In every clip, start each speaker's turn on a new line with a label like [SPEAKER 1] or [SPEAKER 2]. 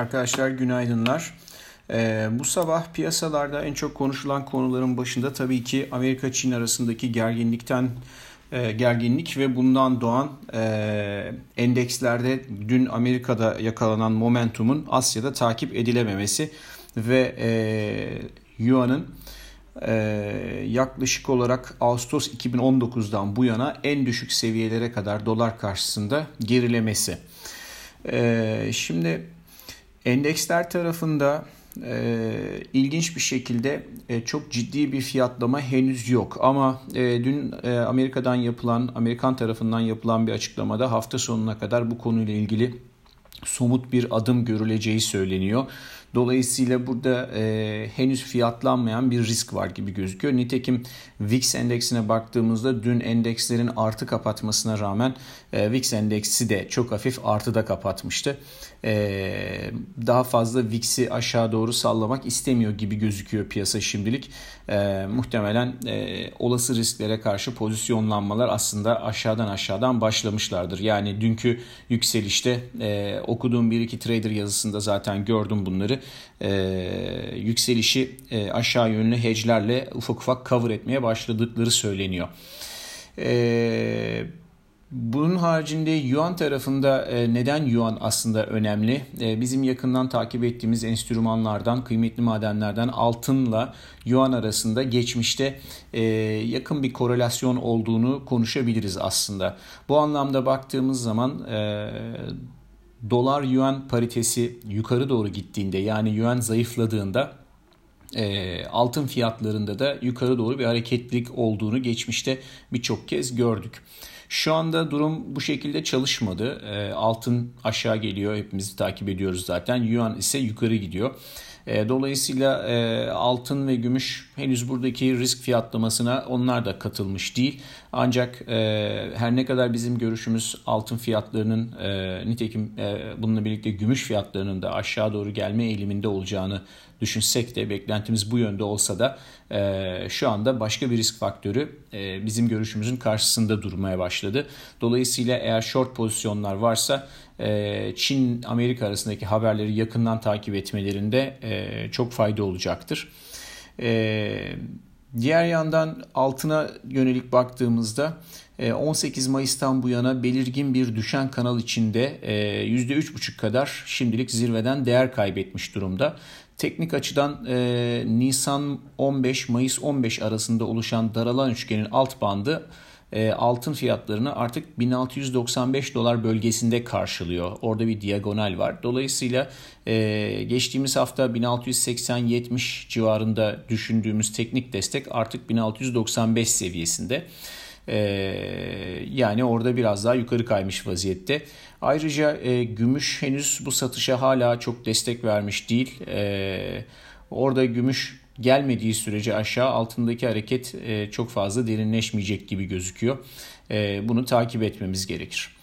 [SPEAKER 1] Arkadaşlar günaydınlar. Ee, bu sabah piyasalarda en çok konuşulan konuların başında tabii ki Amerika-Çin arasındaki gerginlikten e, gerginlik ve bundan doğan e, endekslerde dün Amerika'da yakalanan momentumun Asya'da takip edilememesi ve e, Yuan'ın e, yaklaşık olarak Ağustos 2019'dan bu yana en düşük seviyelere kadar dolar karşısında gerilemesi. E, şimdi endeksler tarafında e, ilginç bir şekilde e, çok ciddi bir fiyatlama henüz yok. Ama e, dün e, Amerika'dan yapılan, Amerikan tarafından yapılan bir açıklamada hafta sonuna kadar bu konuyla ilgili somut bir adım görüleceği söyleniyor. Dolayısıyla burada e, henüz fiyatlanmayan bir risk var gibi gözüküyor. Nitekim VIX endeksine baktığımızda dün endekslerin artı kapatmasına rağmen e, VIX endeksi de çok hafif artıda kapatmıştı. E, daha fazla VIX'i aşağı doğru sallamak istemiyor gibi gözüküyor piyasa şimdilik. E, muhtemelen e, olası risklere karşı pozisyonlanmalar aslında aşağıdan aşağıdan başlamışlardır. Yani dünkü yükselişte e, okuduğum bir iki trader yazısında zaten gördüm bunları e, yükselişi e, aşağı yönlü hedge'lerle ufak ufak cover etmeye başladıkları söyleniyor. E, bunun haricinde Yuan tarafında e, neden Yuan aslında önemli? E, bizim yakından takip ettiğimiz enstrümanlardan, kıymetli madenlerden altınla Yuan arasında geçmişte e, yakın bir korelasyon olduğunu konuşabiliriz aslında. Bu anlamda baktığımız zaman dolar yuan paritesi yukarı doğru gittiğinde yani yuan zayıfladığında e, altın fiyatlarında da yukarı doğru bir hareketlilik olduğunu geçmişte birçok kez gördük. Şu anda durum bu şekilde çalışmadı. E, altın aşağı geliyor hepimizi takip ediyoruz zaten. Yuan ise yukarı gidiyor. E, dolayısıyla e, altın ve gümüş henüz buradaki risk fiyatlamasına onlar da katılmış değil. Ancak e, her ne kadar bizim görüşümüz altın fiyatlarının nitekim bununla birlikte gümüş fiyatlarının da aşağı doğru gelme eğiliminde olacağını düşünsek de beklentimiz bu yönde olsa da şu anda başka bir risk faktörü bizim görüşümüzün karşısında durmaya başladı. Dolayısıyla eğer short pozisyonlar varsa e, Çin-Amerika arasındaki haberleri yakından takip etmelerinde e, çok fayda olacaktır. E, diğer yandan altına yönelik baktığımızda 18 Mayıs'tan bu yana belirgin bir düşen kanal içinde %3,5 kadar şimdilik zirveden değer kaybetmiş durumda. Teknik açıdan Nisan 15 Mayıs 15 arasında oluşan daralan üçgenin alt bandı e, altın fiyatlarını artık 1695 dolar bölgesinde karşılıyor. Orada bir diagonal var. Dolayısıyla e, geçtiğimiz hafta 1680-70 civarında düşündüğümüz teknik destek artık 1695 seviyesinde. E, yani orada biraz daha yukarı kaymış vaziyette. Ayrıca gümüş henüz bu satışa hala çok destek vermiş değil. Orada gümüş gelmediği sürece aşağı altındaki hareket e, çok fazla derinleşmeyecek gibi gözüküyor. E, bunu takip etmemiz gerekir.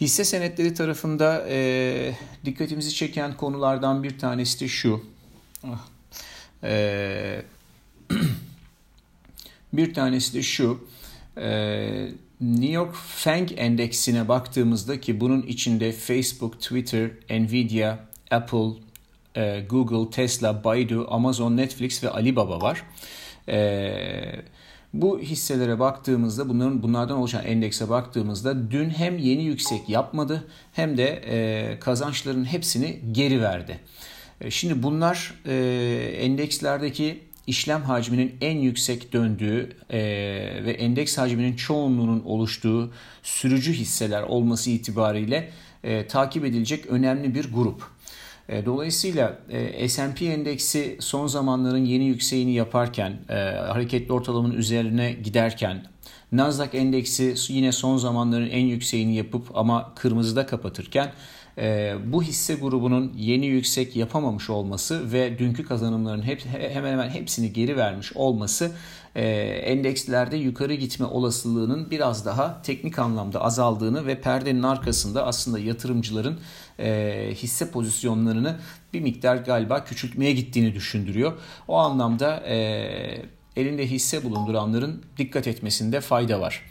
[SPEAKER 1] Hisse senetleri tarafında e, dikkatimizi çeken konulardan bir tanesi de şu. Ah, bir tanesi de şu. New York Fang endeksine baktığımızda ki bunun içinde Facebook, Twitter, Nvidia, Apple, e, Google, Tesla, Baidu, Amazon, Netflix ve Alibaba var. E, bu hisselere baktığımızda bunların bunlardan oluşan endekse baktığımızda dün hem yeni yüksek yapmadı hem de e, kazançların hepsini geri verdi. E, şimdi bunlar e, endekslerdeki işlem hacminin en yüksek döndüğü e, ve endeks hacminin çoğunluğunun oluştuğu sürücü hisseler olması itibariyle e, takip edilecek önemli bir grup. E, dolayısıyla e, S&P endeksi son zamanların yeni yükseğini yaparken, e, hareketli ortalamanın üzerine giderken, Nasdaq endeksi yine son zamanların en yükseğini yapıp ama kırmızıda kapatırken bu hisse grubunun yeni yüksek yapamamış olması ve dünkü kazanımların hep, hemen hemen hepsini geri vermiş olması e, endekslerde yukarı gitme olasılığının biraz daha teknik anlamda azaldığını ve perdenin arkasında aslında yatırımcıların e, hisse pozisyonlarını bir miktar galiba küçültmeye gittiğini düşündürüyor. O anlamda e, elinde hisse bulunduranların dikkat etmesinde fayda var.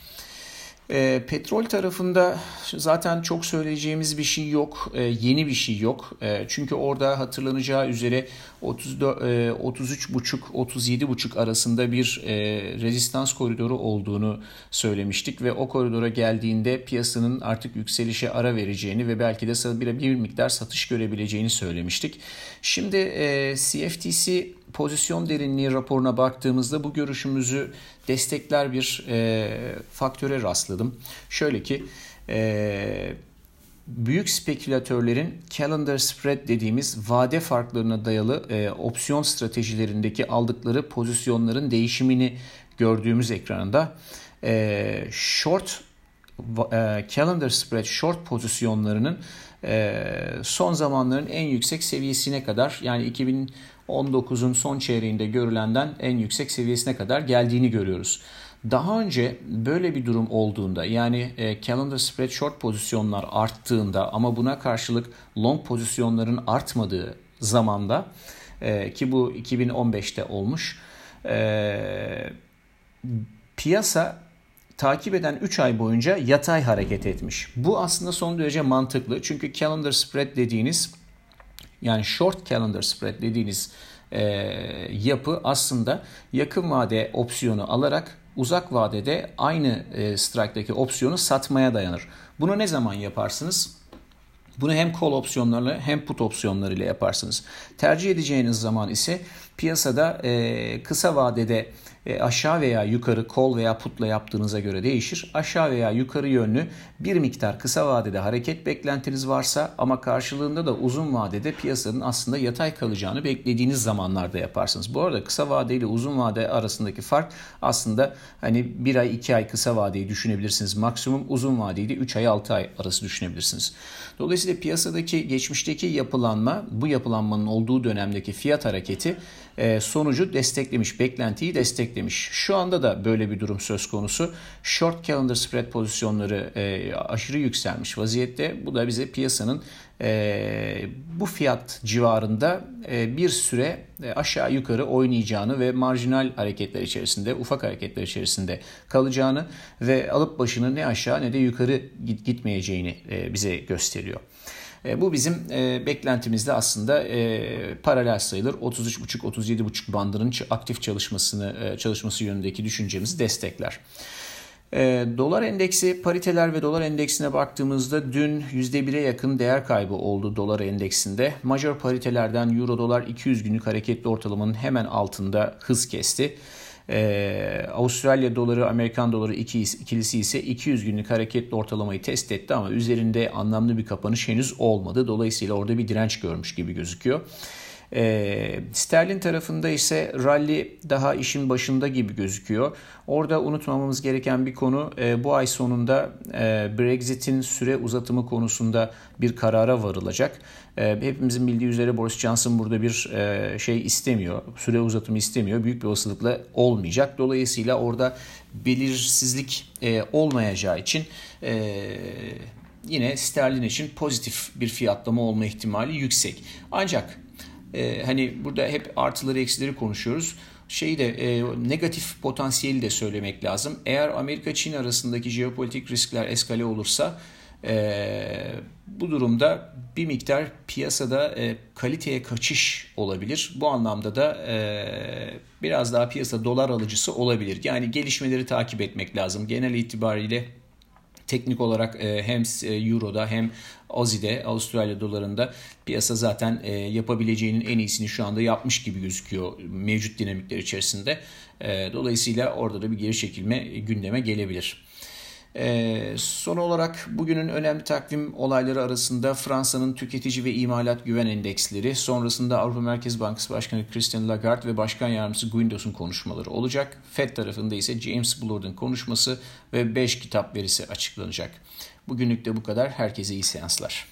[SPEAKER 1] E, petrol tarafında zaten çok söyleyeceğimiz bir şey yok. E, yeni bir şey yok. E, çünkü orada hatırlanacağı üzere 34, e, 33,5-37,5 arasında bir e, rezistans koridoru olduğunu söylemiştik ve o koridora geldiğinde piyasanın artık yükselişe ara vereceğini ve belki de bir, bir miktar satış görebileceğini söylemiştik. Şimdi e, CFTC pozisyon derinliği raporuna baktığımızda bu görüşümüzü destekler bir e, faktöre rastladım. Şöyle ki e, büyük spekülatörlerin calendar spread dediğimiz vade farklarına dayalı e, opsiyon stratejilerindeki aldıkları pozisyonların değişimini gördüğümüz ekranında e, short e, calendar spread short pozisyonlarının e, son zamanların en yüksek seviyesine kadar yani 2000 19'un son çeyreğinde görülenden en yüksek seviyesine kadar geldiğini görüyoruz. Daha önce böyle bir durum olduğunda yani e, calendar spread short pozisyonlar arttığında ama buna karşılık long pozisyonların artmadığı zamanda e, ki bu 2015'te olmuş e, piyasa takip eden 3 ay boyunca yatay hareket etmiş. Bu aslında son derece mantıklı çünkü calendar spread dediğiniz yani short calendar spread dediğiniz e, yapı aslında yakın vade opsiyonu alarak uzak vadede aynı e, strike'daki opsiyonu satmaya dayanır. Bunu ne zaman yaparsınız? Bunu hem call opsiyonlarıyla hem put opsiyonlarıyla yaparsınız. Tercih edeceğiniz zaman ise piyasada e, kısa vadede e, aşağı veya yukarı kol veya putla yaptığınıza göre değişir. Aşağı veya yukarı yönlü bir miktar kısa vadede hareket beklentiniz varsa ama karşılığında da uzun vadede piyasanın aslında yatay kalacağını beklediğiniz zamanlarda yaparsınız. Bu arada kısa vade ile uzun vade arasındaki fark aslında hani bir ay iki ay kısa vadeyi düşünebilirsiniz. Maksimum uzun vadeyi de 3 ay 6 ay arası düşünebilirsiniz. Dolayısıyla piyasadaki geçmişteki yapılanma bu yapılanmanın olduğu dönemdeki fiyat hareketi sonucu desteklemiş, beklentiyi desteklemiş. Şu anda da böyle bir durum söz konusu. Short calendar spread pozisyonları e, aşırı yükselmiş vaziyette. Bu da bize piyasanın e, bu fiyat civarında bir süre aşağı yukarı oynayacağını ve marjinal hareketler içerisinde, ufak hareketler içerisinde kalacağını ve alıp başını ne aşağı ne de yukarı gitmeyeceğini bize gösteriyor. E, bu bizim e, beklentimizde aslında e, paralel sayılır. 33,5-37,5 bandının aktif çalışmasını çalışması yönündeki düşüncemizi destekler. Dolar endeksi pariteler ve dolar endeksine baktığımızda dün %1'e yakın değer kaybı oldu dolar endeksinde. Major paritelerden euro dolar 200 günlük hareketli ortalamanın hemen altında hız kesti. Ee, Avustralya doları, Amerikan doları ikilisi ise 200 günlük hareketli ortalamayı test etti ama üzerinde anlamlı bir kapanış henüz olmadı. Dolayısıyla orada bir direnç görmüş gibi gözüküyor. E, sterlin tarafında ise rally daha işin başında gibi gözüküyor. Orada unutmamamız gereken bir konu e, bu ay sonunda e, Brexit'in süre uzatımı konusunda bir karara varılacak. E, hepimizin bildiği üzere Boris Johnson burada bir e, şey istemiyor, süre uzatımı istemiyor. Büyük bir olasılıkla olmayacak. Dolayısıyla orada belirsizlik e, olmayacağı için... E, yine sterlin için pozitif bir fiyatlama olma ihtimali yüksek. Ancak e, hani burada hep artıları eksileri konuşuyoruz. Şeyi de e, negatif potansiyeli de söylemek lazım. Eğer Amerika-Çin arasındaki jeopolitik riskler eskale olursa e, bu durumda bir miktar piyasada e, kaliteye kaçış olabilir. Bu anlamda da e, biraz daha piyasa dolar alıcısı olabilir. Yani gelişmeleri takip etmek lazım. Genel itibariyle teknik olarak e, hem e, Euro'da hem Aussie'de, Avustralya dolarında piyasa zaten e, yapabileceğinin en iyisini şu anda yapmış gibi gözüküyor mevcut dinamikler içerisinde. Dolayısıyla orada da bir geri çekilme gündeme gelebilir. Ee, son olarak bugünün önemli takvim olayları arasında Fransa'nın tüketici ve imalat güven endeksleri, sonrasında Avrupa Merkez Bankası Başkanı Christine Lagarde ve Başkan Yardımcısı Guindos'un konuşmaları olacak. Fed tarafında ise James Bullard'ın konuşması ve 5 kitap verisi açıklanacak. Bugünlük de bu kadar. Herkese iyi seanslar.